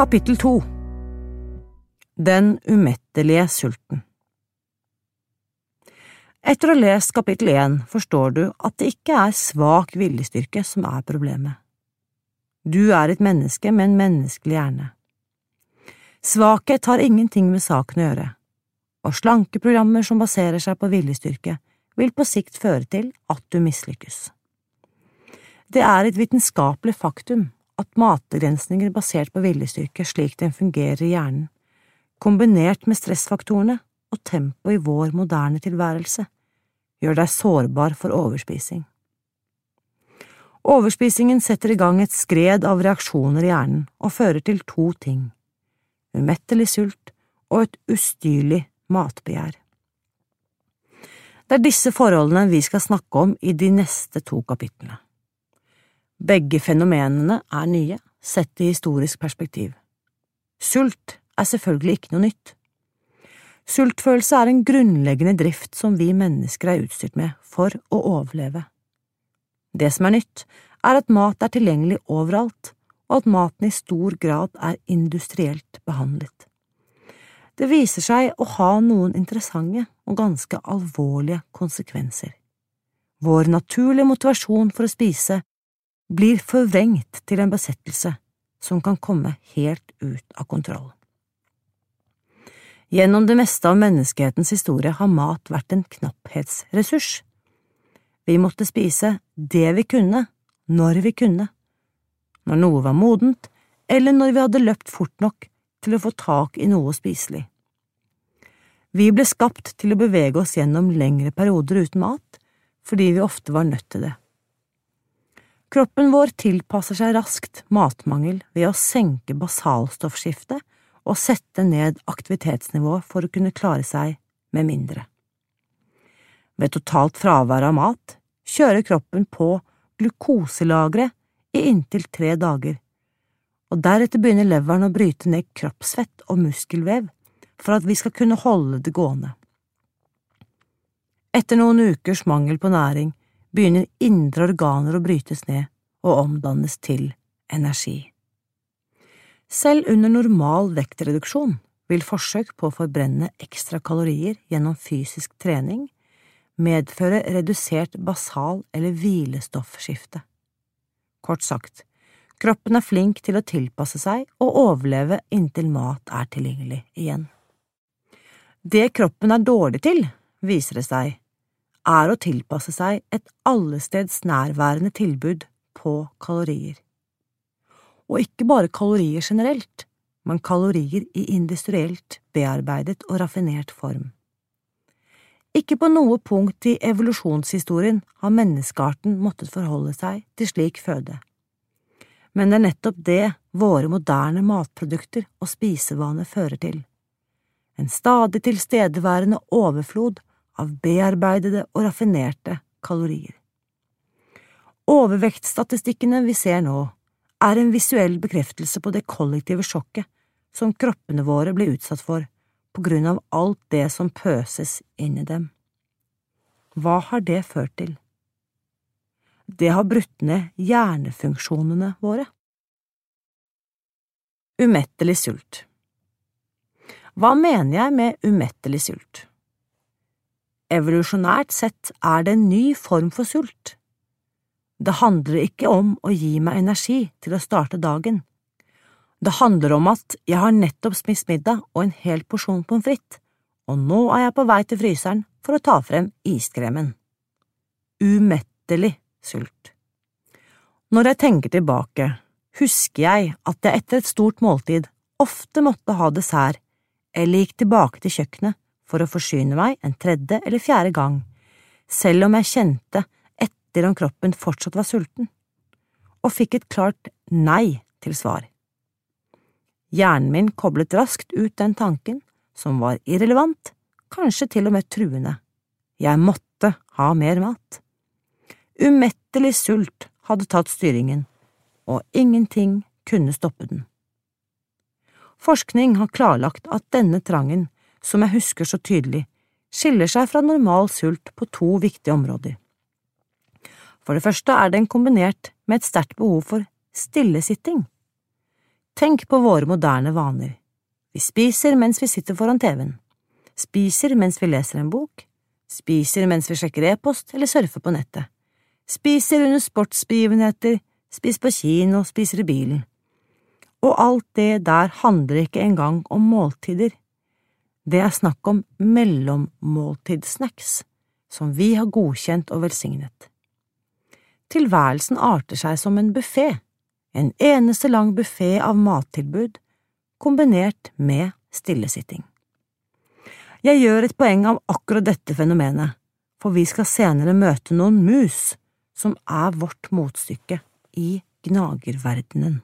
Kapittel to Den umettelige sulten Etter å ha lest kapittel én forstår du at det ikke er svak viljestyrke som er problemet. Du er et menneske med en menneskelig hjerne. Svakhet har ingenting med saken å gjøre, og slankeprogrammer som baserer seg på viljestyrke, vil på sikt føre til at du mislykkes. Det er et vitenskapelig faktum at matbegrensninger basert på viljestyrke slik den fungerer i hjernen, kombinert med stressfaktorene og tempoet i vår moderne tilværelse, gjør deg sårbar for overspising. Overspisingen setter i gang et skred av reaksjoner i hjernen og fører til to ting – umettelig sult og et ustyrlig matbegjær. Det er disse forholdene vi skal snakke om i de neste to kapitlene. Begge fenomenene er nye, sett i historisk perspektiv. Sult er selvfølgelig ikke noe nytt. Sultfølelse er en grunnleggende drift som vi mennesker er utstyrt med for å overleve. Det som er nytt, er at mat er tilgjengelig overalt, og at maten i stor grad er industrielt behandlet. Det viser seg å ha noen interessante og ganske alvorlige konsekvenser. Vår naturlige motivasjon for å spise blir forvrengt til en besettelse som kan komme helt ut av kontroll. Gjennom det meste av menneskehetens historie har mat vært en knapphetsressurs. Vi måtte spise det vi kunne, når vi kunne, når noe var modent, eller når vi hadde løpt fort nok til å få tak i noe spiselig. Vi ble skapt til å bevege oss gjennom lengre perioder uten mat, fordi vi ofte var nødt til det. Kroppen vår tilpasser seg raskt matmangel ved å senke basalstoffskiftet og sette ned aktivitetsnivået for å kunne klare seg med mindre. Ved totalt fravær av mat kjører kroppen på glukoselageret i inntil tre dager, og deretter begynner leveren å bryte ned kroppsfett og muskelvev for at vi skal kunne holde det gående. Etter noen ukers mangel på næring begynner indre organer å brytes ned og omdannes til energi. Selv under normal vektreduksjon vil forsøk på å forbrenne ekstra kalorier gjennom fysisk trening medføre redusert basal- eller hvilestoffskifte. Kort sagt, kroppen er flink til å tilpasse seg og overleve inntil mat er tilgjengelig igjen. Det kroppen er dårlig til, viser det seg, er å tilpasse seg et allesteds nærværende tilbud på kalorier. Og ikke bare kalorier generelt, men kalorier i industrielt bearbeidet og raffinert form. Ikke på noe punkt i evolusjonshistorien har menneskearten måttet forholde seg til slik føde. Men det er nettopp det våre moderne matprodukter og spisevaner fører til. En stadig tilstedeværende overflod av bearbeidede og raffinerte kalorier. Overvektstatistikkene vi ser nå, er en visuell bekreftelse på det kollektive sjokket som kroppene våre blir utsatt for på grunn av alt det som pøses inn i dem. Hva har det ført til? Det har brutt ned hjernefunksjonene våre. Umettelig sult Hva mener jeg med umettelig sult? Evolusjonært sett er det en ny form for sult. Det handler ikke om å gi meg energi til å starte dagen. Det handler om at jeg har nettopp spist middag og en hel porsjon pommes frites, og nå er jeg på vei til fryseren for å ta frem iskremen. Umettelig sult. Når jeg tenker tilbake, husker jeg at jeg etter et stort måltid ofte måtte ha dessert eller gikk tilbake til kjøkkenet for å forsyne meg en tredje eller fjerde gang, selv om jeg kjente etter om kroppen fortsatt var sulten, og fikk et klart nei til svar. Hjernen min koblet raskt ut den tanken, som var irrelevant, kanskje til og med truende. Jeg måtte ha mer mat. Umettelig sult hadde tatt styringen, og ingenting kunne stoppe den. Forskning har klarlagt at denne trangen, som jeg husker så tydelig, skiller seg fra normal sult på to viktige områder. For det første er den kombinert med et sterkt behov for stillesitting. Tenk på våre moderne vaner. Vi spiser mens vi sitter foran TV-en, spiser mens vi leser en bok, spiser mens vi sjekker e-post eller surfer på nettet, spiser under sportsbegivenheter, spiser på kino, spiser i bilen. Og alt det der handler ikke engang om måltider. Det er snakk om mellommåltidssnacks, som vi har godkjent og velsignet. Tilværelsen arter seg som en buffé en eneste lang buffé av mattilbud, kombinert med stillesitting. Jeg gjør et poeng av akkurat dette fenomenet, for vi skal senere møte noen mus som er vårt motstykke i gnagerverdenen.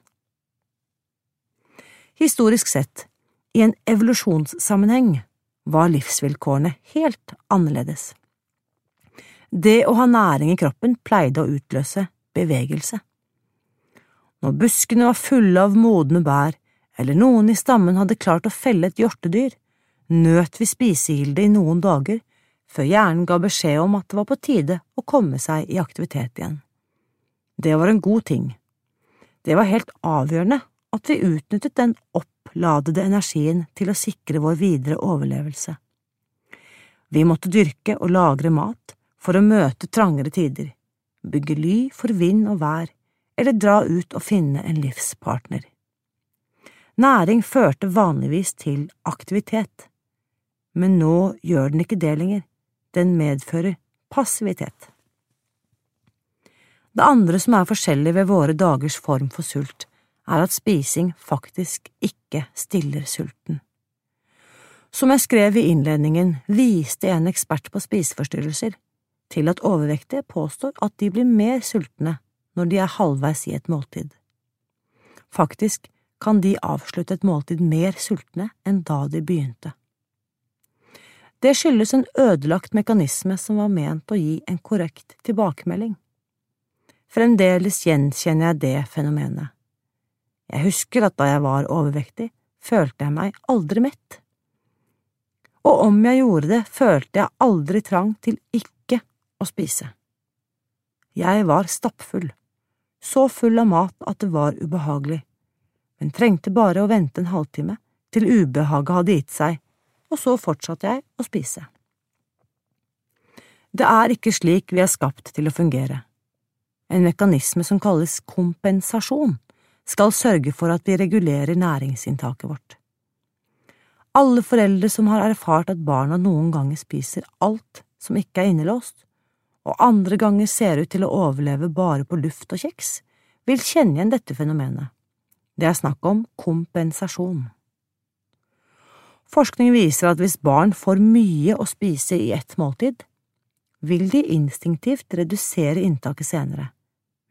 Historisk sett, i en evolusjonssammenheng, var livsvilkårene helt annerledes. Det å ha næring i kroppen pleide å utløse bevegelse. Når buskene var fulle av modne bær, eller noen i stammen hadde klart å felle et hjortedyr, nøt vi spisegildet i noen dager før hjernen ga beskjed om at det var på tide å komme seg i aktivitet igjen. Det var en god ting. Det var helt avgjørende at vi utnyttet den oppladede energien til å sikre vår videre overlevelse. Vi måtte dyrke og lagre mat for å møte trangere tider, bygge ly for vind og vær, eller dra ut og finne en livspartner. Næring førte vanligvis til aktivitet, men nå gjør den ikke det lenger, den medfører passivitet. Det andre som er forskjellig ved våre dagers form for sult, er at spising faktisk ikke stiller sulten. Som jeg skrev i innledningen, viste en ekspert på spiseforstyrrelser til at overvektige påstår at de blir mer sultne når de er halvveis i et måltid. Faktisk kan de avslutte et måltid mer sultne enn da de begynte. Det skyldes en ødelagt mekanisme som var ment å gi en korrekt tilbakemelding. Fremdeles gjenkjenner jeg det fenomenet. Jeg husker at da jeg var overvektig, følte jeg meg aldri mett. Og om jeg gjorde det, følte jeg aldri trang til ikke å spise. Jeg var stappfull så full av mat at det var ubehagelig, men trengte bare å vente en halvtime til ubehaget hadde gitt seg, og så fortsatte jeg å spise. Det er ikke slik vi er skapt til å fungere. En mekanisme som kalles kompensasjon, skal sørge for at vi regulerer næringsinntaket vårt. Alle foreldre som har erfart at barna noen ganger spiser alt som ikke er innelåst, og andre ganger ser ut til å overleve bare på luft og kjeks, vil kjenne igjen dette fenomenet. Det er snakk om kompensasjon. Forskning viser at hvis barn får mye å spise i ett måltid, vil de instinktivt redusere inntaket senere,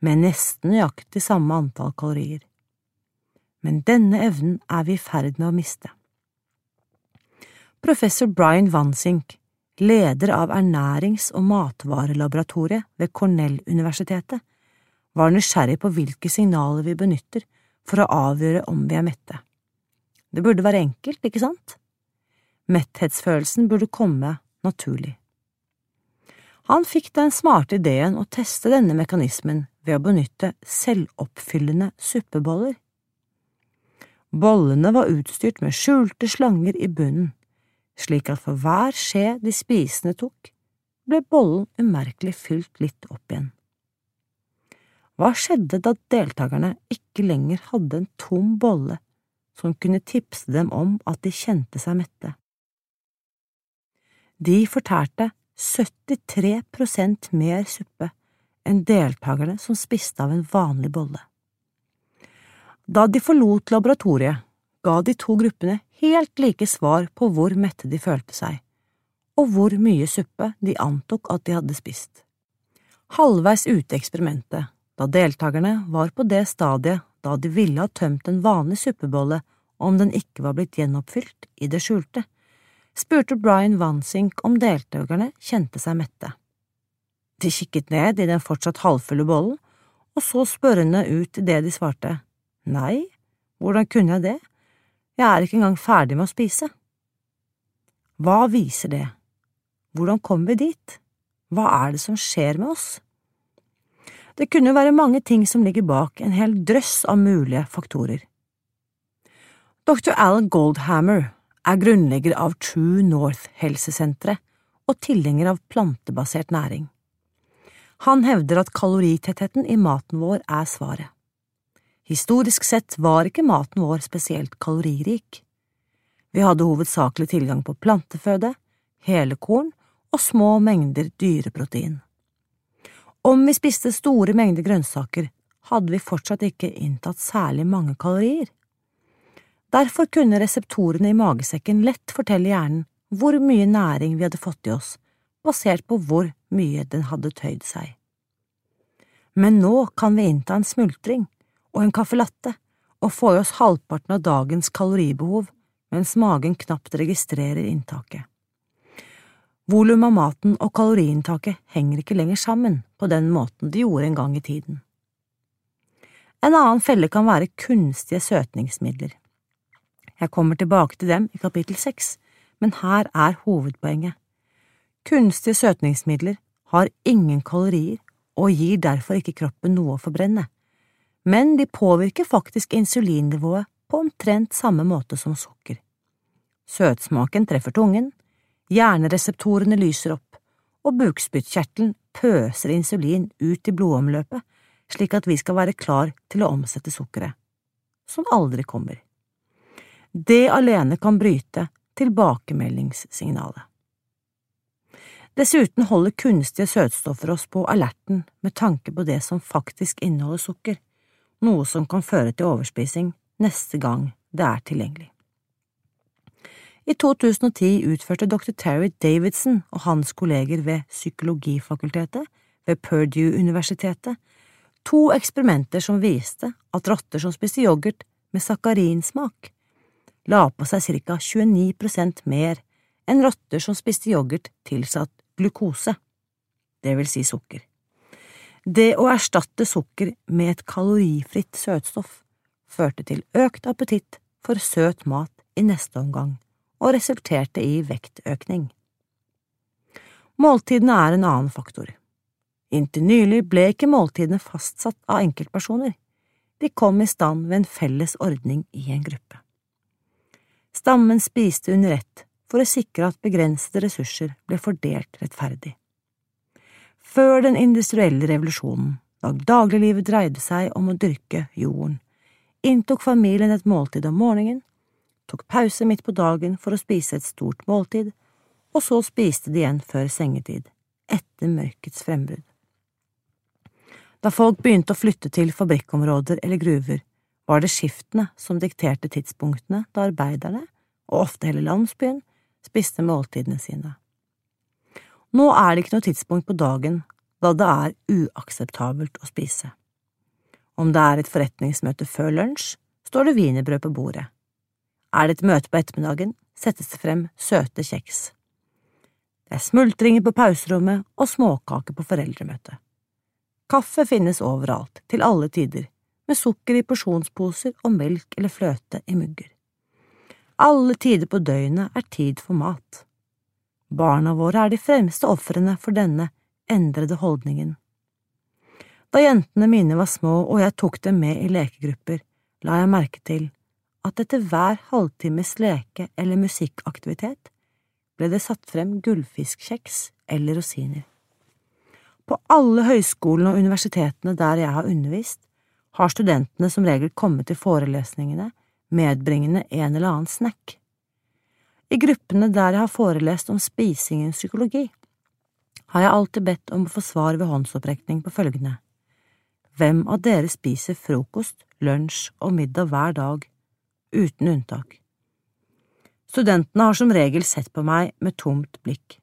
med nesten nøyaktig samme antall kalorier. Men denne evnen er vi i ferd med å miste. Professor Brian Wansink leder av ernærings- og matvarelaboratoriet ved Cornell-universitetet, var nysgjerrig på hvilke signaler vi benytter for å avgjøre om vi er mette. Det burde være enkelt, ikke sant? Metthetsfølelsen burde komme naturlig. Han fikk den smarte ideen å teste denne mekanismen ved å benytte selvoppfyllende suppeboller. Bollene var utstyrt med skjulte slanger i bunnen, slik at for hver skje de spisende tok, ble bollen umerkelig fylt litt opp igjen. Hva skjedde da deltakerne ikke lenger hadde en tom bolle som kunne tipse dem om at de kjente seg mette? De fortærte 73% mer suppe enn deltakerne som spiste av en vanlig bolle. Da de forlot laboratoriet, ga de to gruppene helt like svar på hvor mette de følte seg, og hvor mye suppe de antok at de hadde spist. Halvveis ute i eksperimentet, da deltakerne var på det stadiet da de ville ha tømt en vanlig suppebolle om den ikke var blitt gjenoppfylt i det skjulte, spurte Brian Wansink om deltakerne kjente seg mette. De kikket ned i den fortsatt halvfulle bollen, og så spørrende ut idet de svarte nei, hvordan kunne jeg det, jeg er ikke engang ferdig med å spise. Hva viser det? Hvordan kom vi dit? Hva er det som skjer med oss? Det kunne være mange ting som ligger bak en hel drøss av mulige faktorer. Dr. Alan Goldhammer er grunnlegger av True North helsesenteret og tilhenger av plantebasert næring. Han hevder at kaloritettheten i maten vår er svaret. Historisk sett var ikke maten vår spesielt kaloririk. Vi hadde hovedsakelig tilgang på planteføde, hele korn og små mengder dyreprotein. Om vi spiste store mengder grønnsaker, hadde vi fortsatt ikke inntatt særlig mange kalorier. Derfor kunne reseptorene i magesekken lett fortelle hjernen hvor mye næring vi hadde fått i oss, basert på hvor mye den hadde tøyd seg. Men nå kan vi innta en smultring og en caffè latte og få i oss halvparten av dagens kaloribehov mens magen knapt registrerer inntaket. Volum av maten og kaloriinntaket henger ikke lenger sammen på den måten de gjorde en gang i tiden. En annen felle kan være kunstige søtningsmidler. Jeg kommer tilbake til dem i kapittel seks, men her er hovedpoenget. Kunstige søtningsmidler har ingen kalorier og gir derfor ikke kroppen noe å forbrenne, men de påvirker faktisk insulinnivået på omtrent samme måte som sukker. Søtsmaken treffer tungen, Hjernereseptorene lyser opp, og bukspyttkjertelen pøser insulin ut i blodomløpet slik at vi skal være klar til å omsette sukkeret, som aldri kommer. Det alene kan bryte tilbakemeldingssignalet. Dessuten holder kunstige søtstoffer oss på alerten med tanke på det som faktisk inneholder sukker, noe som kan føre til overspising neste gang det er tilgjengelig. I 2010 utførte dr. Terry Davidson og hans kolleger ved psykologifakultetet ved Purdue-universitetet to eksperimenter som viste at rotter som spiste yoghurt med sakarinsmak, la på seg ca 29% mer enn rotter som spiste yoghurt tilsatt glukose, det vil si sukker. Det å erstatte sukker med et kalorifritt søtstoff førte til økt appetitt for søt mat i neste omgang og resulterte i vektøkning. Måltidene er en annen faktor. Inntil nylig ble ikke måltidene fastsatt av enkeltpersoner, de kom i stand ved en felles ordning i en gruppe. Stammen spiste under ett for å sikre at begrensede ressurser ble fordelt rettferdig. Før den industrielle revolusjonen, da dagliglivet dreide seg om å dyrke jorden, inntok familien et måltid om morgenen tok pause midt på dagen for å spise et stort måltid, og så spiste de igjen før sengetid, etter mørkets frembrudd. Da folk begynte å flytte til fabrikkområder eller gruver, var det skiftene som dikterte tidspunktene da arbeiderne, og ofte hele landsbyen, spiste måltidene sine. Nå er det ikke noe tidspunkt på dagen da det er uakseptabelt å spise. Om det er et forretningsmøte før lunsj, står det wienerbrød på bordet. Er det et møte på ettermiddagen, settes det frem søte kjeks. Det er smultringer på pauserommet og småkaker på foreldremøtet. Kaffe finnes overalt, til alle tider, med sukker i porsjonsposer og melk eller fløte i mugger. Alle tider på døgnet er tid for mat. Barna våre er de fremste ofrene for denne endrede holdningen. Da jentene mine var små og jeg tok dem med i lekegrupper, la jeg merke til at etter hver halvtimes leke- eller musikkaktivitet ble det satt frem gullfiskkjeks eller rosiner. På alle høyskolene og universitetene der jeg har undervist, har studentene som regel kommet til forelesningene medbringende en eller annen snack. I gruppene der jeg har forelest om spisingens psykologi, har jeg alltid bedt om å få svar ved håndsopprekning på følgende. Hvem av dere spiser frokost, lunsj og middag hver dag uten unntak. Studentene har som regel sett på meg med tomt blikk.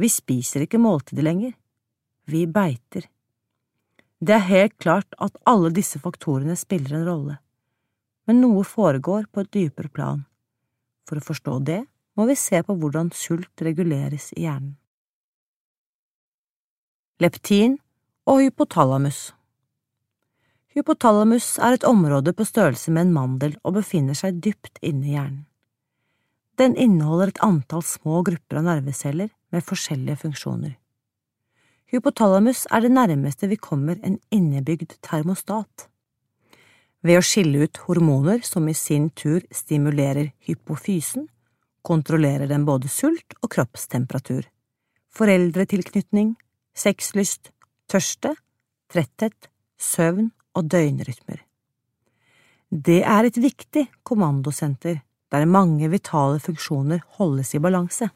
Vi spiser ikke måltider lenger, vi beiter. Det er helt klart at alle disse faktorene spiller en rolle, men noe foregår på et dypere plan. For å forstå det må vi se på hvordan sult reguleres i hjernen. Leptin og hypotalamus Hypotalamus er et område på størrelse med en mandel og befinner seg dypt inne i hjernen. Den inneholder et antall små grupper av nerveceller med forskjellige funksjoner. Hypotalamus er det nærmeste vi kommer en innebygd termostat. Ved å skille ut hormoner som i sin tur stimulerer hypofysen, kontrollerer den både sult og kroppstemperatur, foreldretilknytning, sexlyst, tørste, tretthet, søvn og døgnrytmer. Det er et viktig kommandosenter der mange vitale funksjoner holdes i balanse.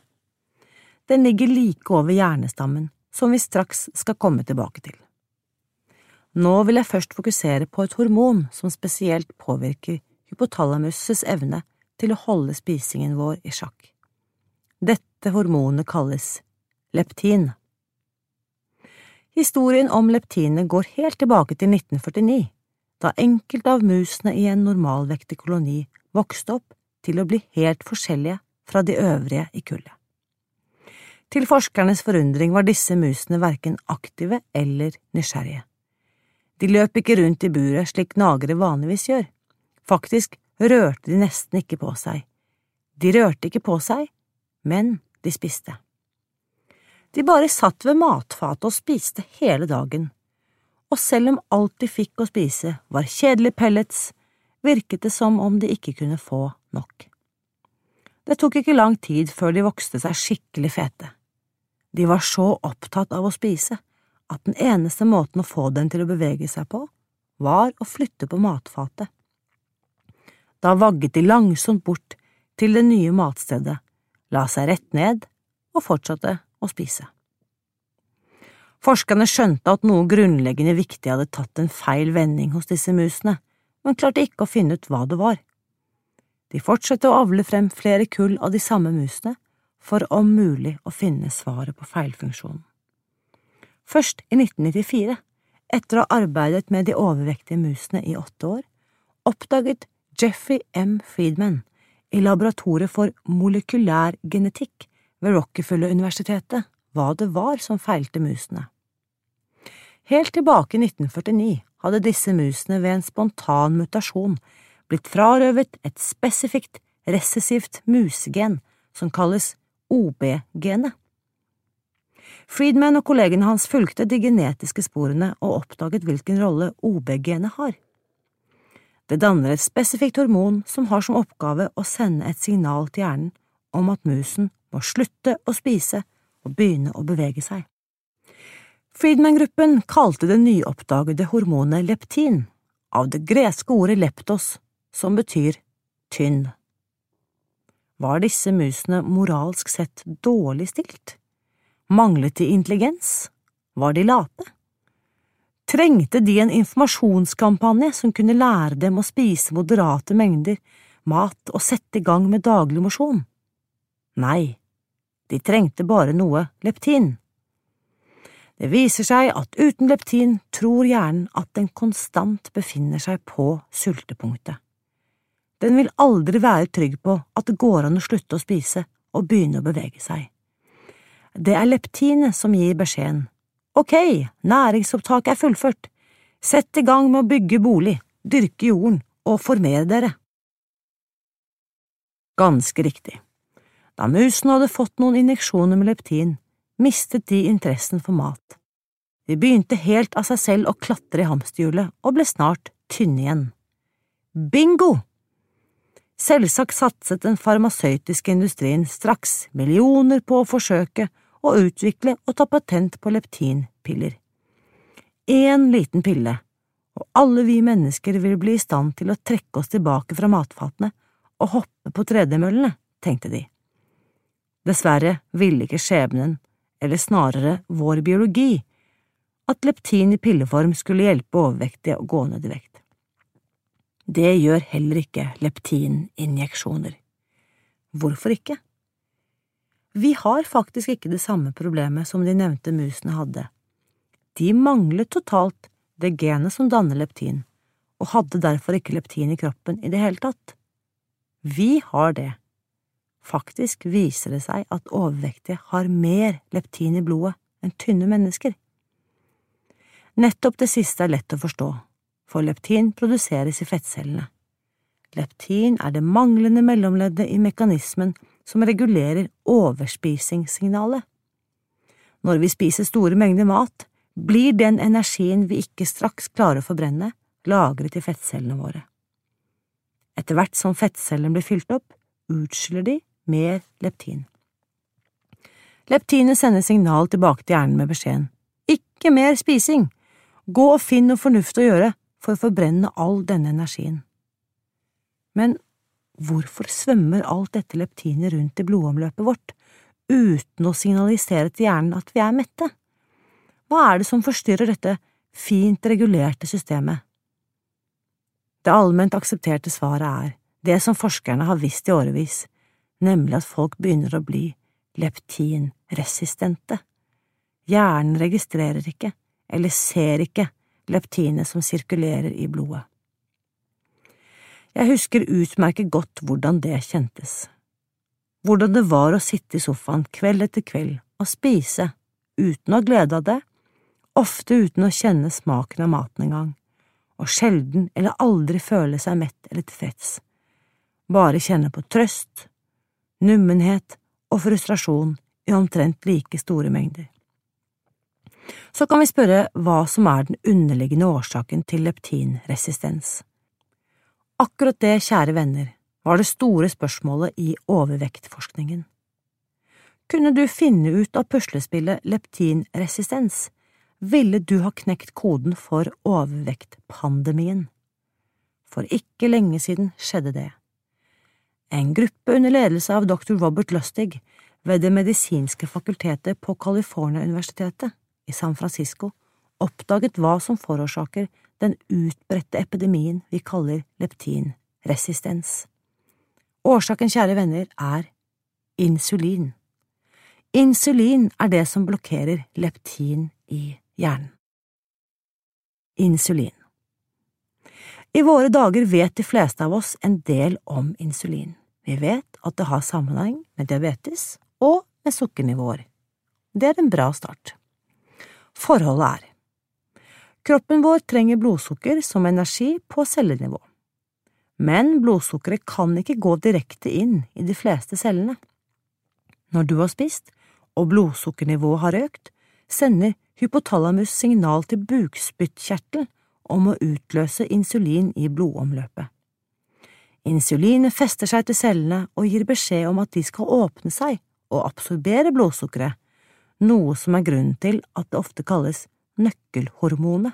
Den ligger like over hjernestammen, som vi straks skal komme tilbake til. Nå vil jeg først fokusere på et hormon som spesielt påvirker hypotalamus' evne til å holde spisingen vår i sjakk. Dette hormonet kalles leptin. Historien om leptinet går helt tilbake til 1949, da enkelte av musene i en normalvektig koloni vokste opp til å bli helt forskjellige fra de øvrige i kullet. Til forskernes forundring var disse musene verken aktive eller nysgjerrige. De løp ikke rundt i buret slik gnagere vanligvis gjør, faktisk rørte de nesten ikke på seg. De rørte ikke på seg, men de spiste. De bare satt ved matfatet og spiste hele dagen, og selv om alt de fikk å spise var kjedelige pellets, virket det som om de ikke kunne få nok. Det tok ikke lang tid før de vokste seg skikkelig fete. De var så opptatt av å spise at den eneste måten å få den til å bevege seg på, var å flytte på matfatet. Da vagget de langsomt bort til det nye matstedet, la seg rett ned og fortsatte å spise. Forskerne skjønte at noe grunnleggende viktig hadde tatt en feil vending hos disse musene, men klarte ikke å finne ut hva det var. De fortsatte å avle frem flere kull av de samme musene for om mulig å finne svaret på feilfunksjonen. Først i 1994, etter å ha arbeidet med de overvektige musene i åtte år, oppdaget Jeffrey M. Friedman i laboratoriet for molekylær genetikk ved Rockefeller-universitetet hva det var som feilte musene. Helt tilbake i 1949 hadde disse musene ved en spontan mutasjon blitt frarøvet et spesifikt resessivt musegen som kalles OB-genet. Friedman og kollegene hans fulgte de genetiske sporene og oppdaget hvilken rolle OB-genet har. Det danner et spesifikt hormon som har som oppgave å sende et signal til hjernen om at musen må slutte å spise og begynne å bevege seg. Friedman-gruppen kalte det nyoppdagede hormonet leptin, av det greske ordet leptos, som betyr tynn. Var disse musene moralsk sett dårlig stilt? Manglet de intelligens? Var de late? Trengte de en informasjonskampanje som kunne lære dem å spise moderate mengder mat og sette i gang med daglig mosjon? Nei, de trengte bare noe leptin. Det viser seg at uten leptin tror hjernen at den konstant befinner seg på sultepunktet. Den vil aldri være trygg på at det går an å slutte å spise og begynne å bevege seg. Det er leptinet som gir beskjeden. Ok, næringsopptaket er fullført. Sett i gang med å bygge bolig, dyrke jorden og formere dere. Ganske riktig. Da musene hadde fått noen injeksjoner med leptin, mistet de interessen for mat. De begynte helt av seg selv å klatre i hamsterhjulet og ble snart tynne igjen. Bingo! Selvsagt satset den farmasøytiske industrien straks millioner på å forsøke å utvikle og ta patent på leptinpiller. Én liten pille, og alle vi mennesker vil bli i stand til å trekke oss tilbake fra matfatene og hoppe på tredemøllene, tenkte de. Dessverre ville ikke skjebnen, eller snarere vår biologi, at leptin i pilleform skulle hjelpe overvektige å gå ned i vekt. Det gjør heller ikke leptininjeksjoner. Hvorfor ikke? Vi har faktisk ikke det samme problemet som de nevnte musene hadde. De manglet totalt det genet som danner leptin, og hadde derfor ikke leptin i kroppen i det hele tatt. Vi har det. Faktisk viser det seg at overvektige har mer leptin i blodet enn tynne mennesker. Nettopp det siste er lett å forstå, for leptin produseres i fettcellene. Leptin er det manglende mellomleddet i mekanismen som regulerer overspisingssignalet. Når vi spiser store mengder mat, blir den energien vi ikke straks klarer å forbrenne, lagret i fettcellene våre. Etter hvert som fettcellene blir fylt opp, utskiller de mer leptin. Leptinet sender signal tilbake til hjernen med beskjeden Ikke mer spising! Gå og finn noe fornuft å gjøre for å forbrenne all denne energien. Men hvorfor svømmer alt dette leptinet rundt i blodomløpet vårt, uten å signalisere til hjernen at vi er mette? Hva er det som forstyrrer dette fint regulerte systemet? Det allment aksepterte svaret er det som forskerne har visst i årevis, nemlig at folk begynner å bli leptinresistente. Hjernen registrerer ikke, eller ser ikke, leptinet som sirkulerer i blodet. Jeg husker utmerket godt hvordan det kjentes. Hvordan det var å sitte i sofaen kveld etter kveld og spise, uten å ha glede av det, ofte uten å kjenne smaken av maten engang, og sjelden eller aldri føle seg mett eller tilfreds, bare kjenne på trøst, nummenhet og frustrasjon i omtrent like store mengder. Så kan vi spørre hva som er den underliggende årsaken til leptinresistens. Akkurat det, kjære venner, var det store spørsmålet i overvektforskningen. Kunne du finne ut av puslespillet leptinresistens, ville du ha knekt koden for overvektpandemien. For ikke lenge siden skjedde det. En gruppe under ledelse av dr. Robert Lustig ved Det medisinske fakultetet på California-universitetet i San Francisco oppdaget hva som forårsaker den utbredte epidemien vi kaller leptinresistens. Årsaken, kjære venner, er insulin. Insulin er det som blokkerer leptin i hjernen. Insulin I våre dager vet de fleste av oss en del om insulin. Vi vet at det har sammenheng med diabetes og med sukkernivåer. Det er en bra start. Forholdet er Kroppen vår trenger blodsukker som energi på cellenivå. Men blodsukkeret kan ikke gå direkte inn i de fleste cellene. Når du har spist, og blodsukkernivået har økt, sender hypotalamus signal til bukspyttkjertel om å utløse insulin i blodomløpet. Insulinet fester seg til cellene og gir beskjed om at de skal åpne seg og absorbere blodsukkeret, noe som er grunnen til at det ofte kalles nøkkelhormonet.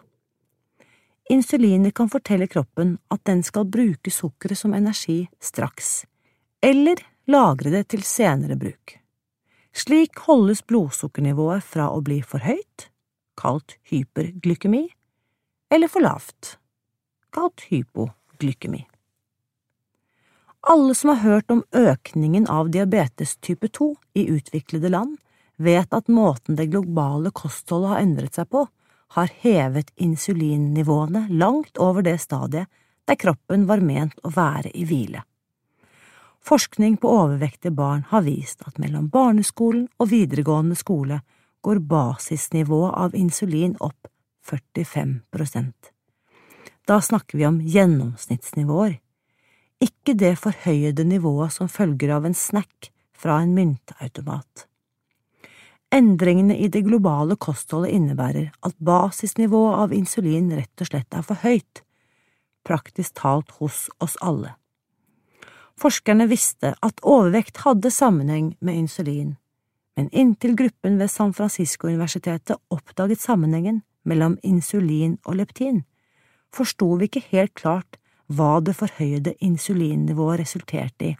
Insulinet kan fortelle kroppen at den skal bruke sukkeret som energi straks, eller lagre det til senere bruk. Slik holdes blodsukkernivået fra å bli for høyt, kalt hyperglykemi, eller for lavt, kalt hypoglykemi. Alle som har hørt om økningen av diabetes type 2 i utviklede land, vet at måten det globale kostholdet har endret seg på, har hevet insulinnivåene langt over det stadiet der kroppen var ment å være i hvile. Forskning på overvektige barn har vist at mellom barneskolen og videregående skole går basisnivået av insulin opp 45% Da snakker vi om gjennomsnittsnivåer, ikke det forhøyede nivået som følger av en snack fra en myntautomat. Endringene i det globale kostholdet innebærer at basisnivået av insulin rett og slett er for høyt, praktisk talt hos oss alle. Forskerne visste at overvekt hadde sammenheng med insulin, men inntil gruppen ved San Francisco-universitetet oppdaget sammenhengen mellom insulin og leptin, forsto vi ikke helt klart hva det forhøyede insulinnivået resulterte i,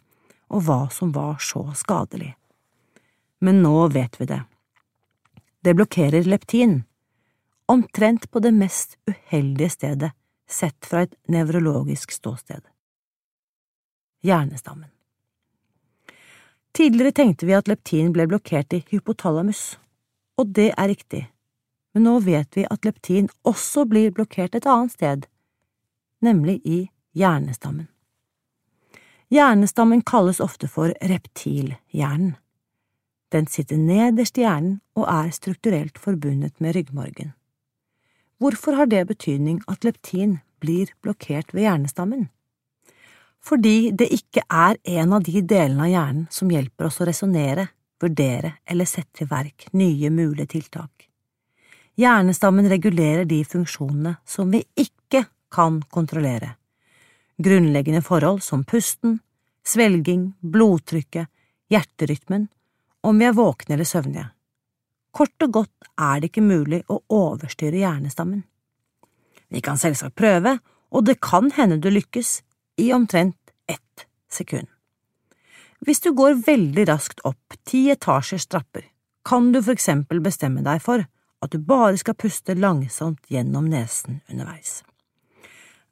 og hva som var så skadelig. Men nå vet vi det. Det blokkerer leptin, omtrent på det mest uheldige stedet sett fra et nevrologisk ståsted. Hjernestammen Tidligere tenkte vi at leptin ble blokkert i hypotalamus, og det er riktig, men nå vet vi at leptin også blir blokkert et annet sted, nemlig i hjernestammen. Hjernestammen kalles ofte for reptilhjernen. Den sitter nederst i hjernen og er strukturelt forbundet med ryggmargen. Hvorfor har det betydning at leptin blir blokkert ved hjernestammen? Fordi det ikke er en av de delene av hjernen som hjelper oss å resonnere, vurdere eller sette i verk nye mulige tiltak. Hjernestammen regulerer de funksjonene som vi ikke kan kontrollere. Grunnleggende forhold som pusten, svelging, blodtrykket, hjerterytmen, om vi er våkne eller søvnige. Kort og godt er det ikke mulig å overstyre hjernestammen. Vi kan selvsagt prøve, og det kan hende du lykkes, i omtrent ett sekund. Hvis du går veldig raskt opp ti etasjers trapper, kan du for eksempel bestemme deg for at du bare skal puste langsomt gjennom nesen underveis.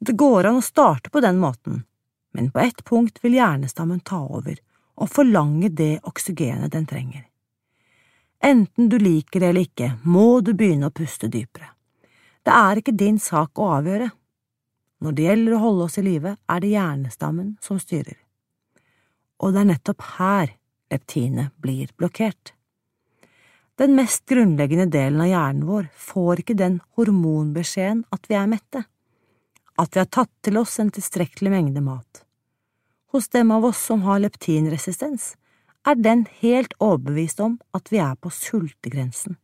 Det går an å starte på den måten, men på ett punkt vil hjernestammen ta over og forlange det oksygenet den trenger. Enten du liker det eller ikke, må du begynne å puste dypere. Det er ikke din sak å avgjøre. Når det gjelder å holde oss i live, er det hjernestammen som styrer. Og det er nettopp her leptinet blir blokkert. Den mest grunnleggende delen av hjernen vår får ikke den hormonbeskjeden at vi er mette at vi har tatt til oss en tilstrekkelig mengde mat. Hos dem av oss som har leptinresistens, er den helt overbevist om at vi er på sultegrensen.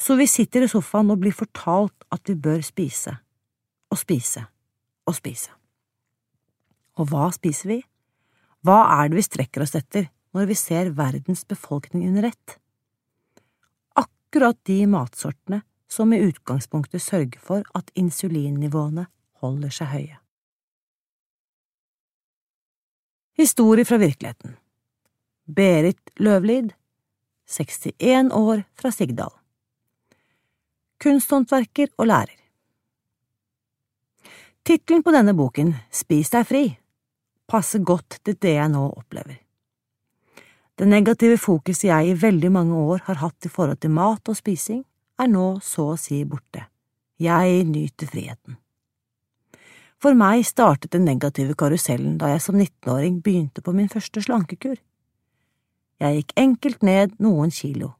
Så vi sitter i sofaen og blir fortalt at vi bør spise, og spise, og spise. Og hva spiser vi? Hva er det vi strekker oss etter når vi ser verdens befolkning under ett? Akkurat de matsortene som i utgangspunktet sørger for at insulinnivåene holder seg høye. Historie fra virkeligheten Berit Løvlid, 61 år fra Sigdal Kunsthåndverker og lærer Tittelen på denne boken, Spis deg fri, passer godt til det jeg nå opplever. Det negative fokuset jeg i veldig mange år har hatt i forhold til mat og spising, er nå så å si borte. Jeg nyter friheten. For meg startet den negative karusellen da jeg som 19-åring begynte på min første slankekur. Jeg gikk enkelt ned noen kilo,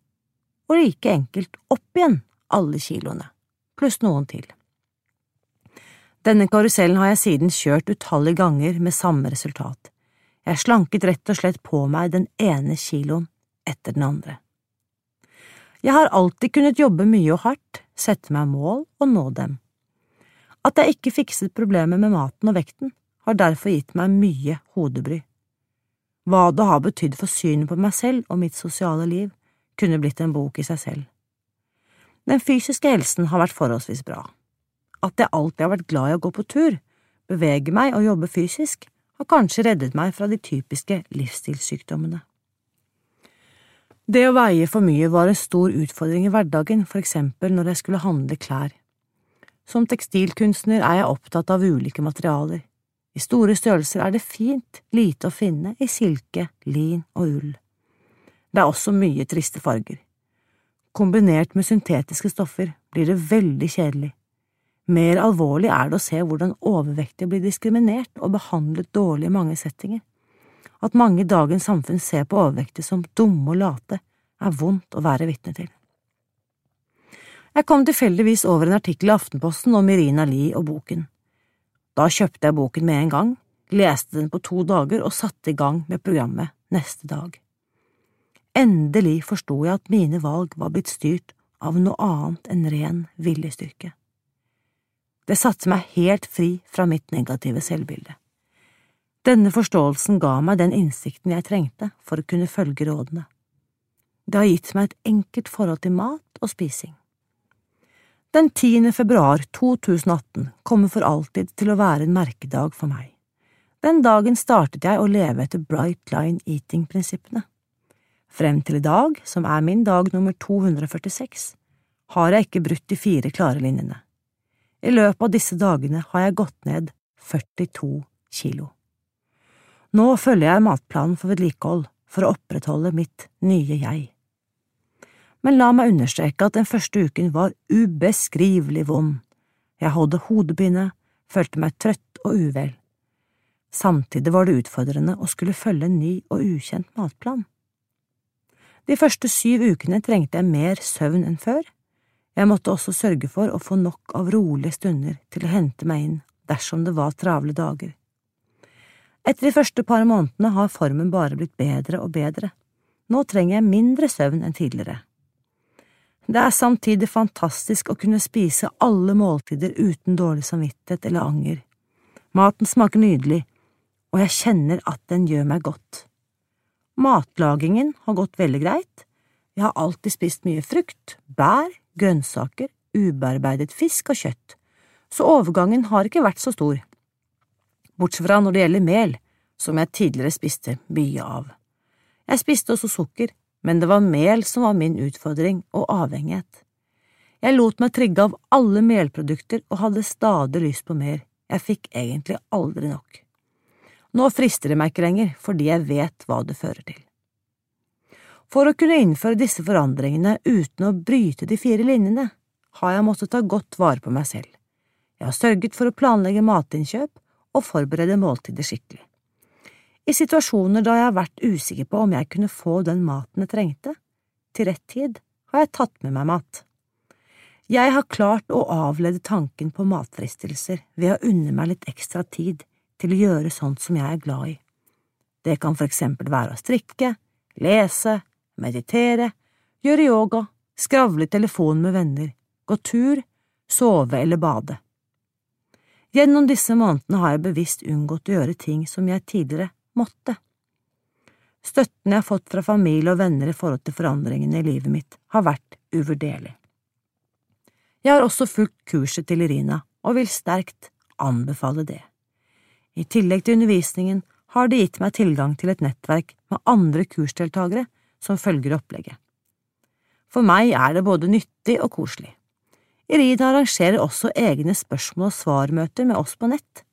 og like enkelt opp igjen alle kiloene, pluss noen til. Denne karusellen har jeg siden kjørt utallige ganger med samme resultat. Jeg slanket rett og slett på meg den ene kiloen etter den andre. Jeg har alltid kunnet jobbe mye og hardt, sette meg mål og nå dem. At jeg ikke fikset problemet med maten og vekten, har derfor gitt meg mye hodebry. Hva det har betydd for synet på meg selv og mitt sosiale liv, kunne blitt en bok i seg selv. Den fysiske helsen har vært forholdsvis bra. At jeg alltid har vært glad i å gå på tur, bevege meg og jobbe fysisk, har kanskje reddet meg fra de typiske livsstilssykdommene. Det å veie for mye var en stor utfordring i hverdagen, for eksempel når jeg skulle handle klær. Som tekstilkunstner er jeg opptatt av ulike materialer. I store størrelser er det fint lite å finne i silke, lin og ull. Det er også mye triste farger. Kombinert med syntetiske stoffer blir det veldig kjedelig. Mer alvorlig er det å se hvordan overvektige blir diskriminert og behandlet dårlig i mange settinger. At mange i dagens samfunn ser på overvektige som dumme og late, er vondt å være vitne til. Jeg kom tilfeldigvis over en artikkel i Aftenposten om Irina Lie og boken. Da kjøpte jeg boken med en gang, leste den på to dager og satte i gang med programmet neste dag. Endelig forsto jeg at mine valg var blitt styrt av noe annet enn ren viljestyrke. Det satte meg helt fri fra mitt negative selvbilde. Denne forståelsen ga meg den innsikten jeg trengte for å kunne følge rådene. Det har gitt meg et enkelt forhold til mat og spising. Den 10. februar 2018 kommer for alltid til å være en merkedag for meg. Den dagen startet jeg å leve etter Bright Line Eating-prinsippene. Frem til i dag, som er min dag nummer 246, har jeg ikke brutt de fire klare linjene. I løpet av disse dagene har jeg gått ned 42 kilo. Nå følger jeg matplanen for vedlikehold for å opprettholde mitt nye jeg men la meg understreke at den første uken var ubeskrivelig vond. Jeg hadde hodepine, følte meg trøtt og uvel. Samtidig var det utfordrende å skulle følge en ny og ukjent matplan. De første syv ukene trengte jeg mer søvn enn før. Jeg måtte også sørge for å få nok av rolige stunder til å hente meg inn dersom det var travle dager. Etter de første par månedene har formen bare blitt bedre og bedre. Nå trenger jeg mindre søvn enn tidligere. Det er samtidig fantastisk å kunne spise alle måltider uten dårlig samvittighet eller anger. Maten smaker nydelig, og jeg kjenner at den gjør meg godt. Matlagingen har gått veldig greit. Jeg har alltid spist mye frukt, bær, grønnsaker, ubearbeidet fisk og kjøtt, så overgangen har ikke vært så stor. Bortsett fra når det gjelder mel, som jeg tidligere spiste mye av. Jeg spiste også sukker, men det var mel som var min utfordring og avhengighet. Jeg lot meg trigge av alle melprodukter og hadde stadig lyst på mer, jeg fikk egentlig aldri nok. Nå frister det meg ikke lenger, fordi jeg vet hva det fører til. For å kunne innføre disse forandringene uten å bryte de fire linjene, har jeg måttet ta godt vare på meg selv. Jeg har sørget for å planlegge matinnkjøp og forberede måltider skikkelig. I situasjoner da jeg har vært usikker på om jeg kunne få den maten jeg trengte, til rett tid, har jeg tatt med meg mat. Jeg har klart å avlede tanken på matfristelser ved å unne meg litt ekstra tid til å gjøre sånt som jeg er glad i. Det kan for eksempel være å strikke, lese, meditere, gjøre yoga, skravle i telefonen med venner, gå tur, sove eller bade. Gjennom disse månedene har jeg bevisst unngått å gjøre ting som jeg tidligere måtte. Støtten jeg har fått fra familie og venner i forhold til forandringene i livet mitt, har vært uvurderlig. Jeg har også fulgt kurset til Irina og vil sterkt anbefale det. I tillegg til undervisningen har det gitt meg tilgang til et nettverk med andre kursdeltakere som følger opplegget. For meg er det både nyttig og koselig. Irina arrangerer også egne spørsmål- og svarmøter med oss på nett.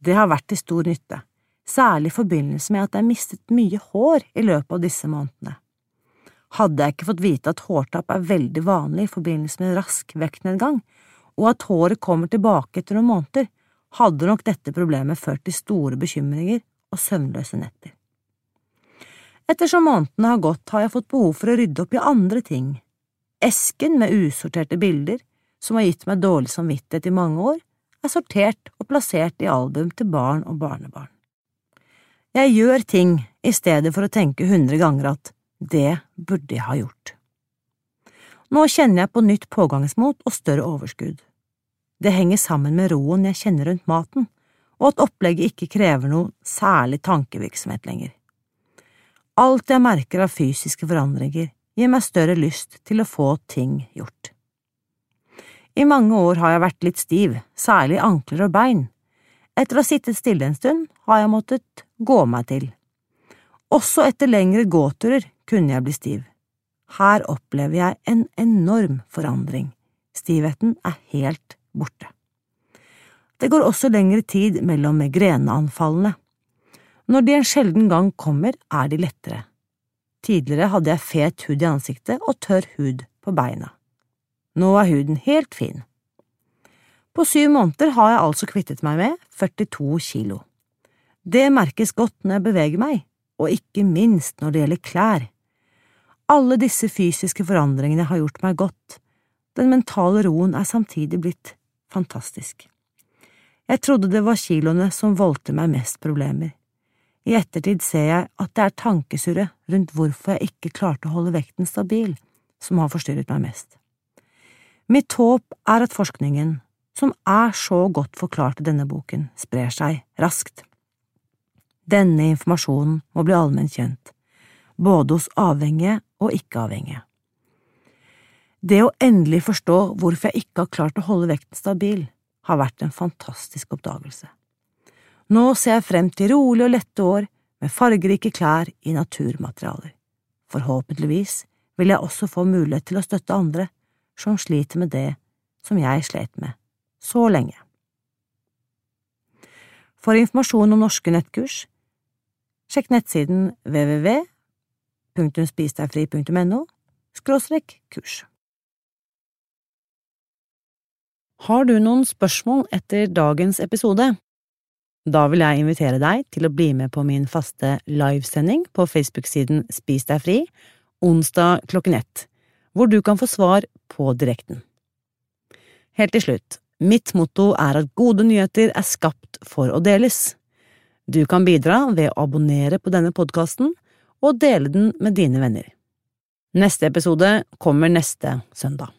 Det har vært til stor nytte særlig i forbindelse med at jeg mistet mye hår i løpet av disse månedene. Hadde jeg ikke fått vite at hårtap er veldig vanlig i forbindelse med rask vektnedgang, og at håret kommer tilbake etter noen måneder, hadde nok dette problemet ført til store bekymringer og søvnløse netter. Ettersom månedene har gått, har jeg fått behov for å rydde opp i andre ting. Esken med usorterte bilder, som har gitt meg dårlig samvittighet i mange år, er sortert og plassert i album til barn og barnebarn. Jeg gjør ting i stedet for å tenke hundre ganger at det burde jeg ha gjort. Nå kjenner jeg på nytt pågangsmot og større overskudd. Det henger sammen med roen jeg kjenner rundt maten, og at opplegget ikke krever noe særlig tankevirksomhet lenger. Alt jeg merker av fysiske forandringer, gir meg større lyst til å få ting gjort. I mange år har jeg vært litt stiv, særlig ankler og bein, etter å ha sittet stille en stund har jeg måttet gå meg til. Også etter lengre gåturer kunne jeg bli stiv. Her opplever jeg en enorm forandring. Stivheten er helt borte. Det går også lengre tid mellom migreneanfallene. Når de en sjelden gang kommer, er de lettere. Tidligere hadde jeg fet hud i ansiktet og tørr hud på beina. Nå er huden helt fin. På syv måneder har jeg altså kvittet meg med 42 kilo. Det merkes godt når jeg beveger meg, og ikke minst når det gjelder klær. Alle disse fysiske forandringene har gjort meg godt, den mentale roen er samtidig blitt fantastisk. Jeg trodde det var kiloene som voldte meg mest problemer. I ettertid ser jeg at det er tankesurret rundt hvorfor jeg ikke klarte å holde vekten stabil, som har forstyrret meg mest. Mitt håp er at forskningen, som er så godt forklart i denne boken, sprer seg raskt. Denne informasjonen må bli allment kjent, både hos avhengige og ikke-avhengige. Det å endelig forstå hvorfor jeg ikke har klart å holde vekten stabil, har vært en fantastisk oppdagelse. Nå ser jeg frem til rolige og lette år med fargerike klær i naturmaterialer. Forhåpentligvis vil jeg også få mulighet til å støtte andre som sliter med det som jeg slet med så lenge. For informasjon om norske nettkurs, sjekk nettsiden www.spisdegfri.no – kurs. Har du noen spørsmål etter dagens episode? Da vil jeg invitere deg til å bli med på min faste livesending på Facebook-siden Spis deg fri, onsdag klokken ett, hvor du kan få svar på direkten. Helt til slutt, mitt motto er at gode nyheter er skapt for å deles. Du kan bidra ved å abonnere på denne podkasten og dele den med dine venner. Neste episode kommer neste søndag.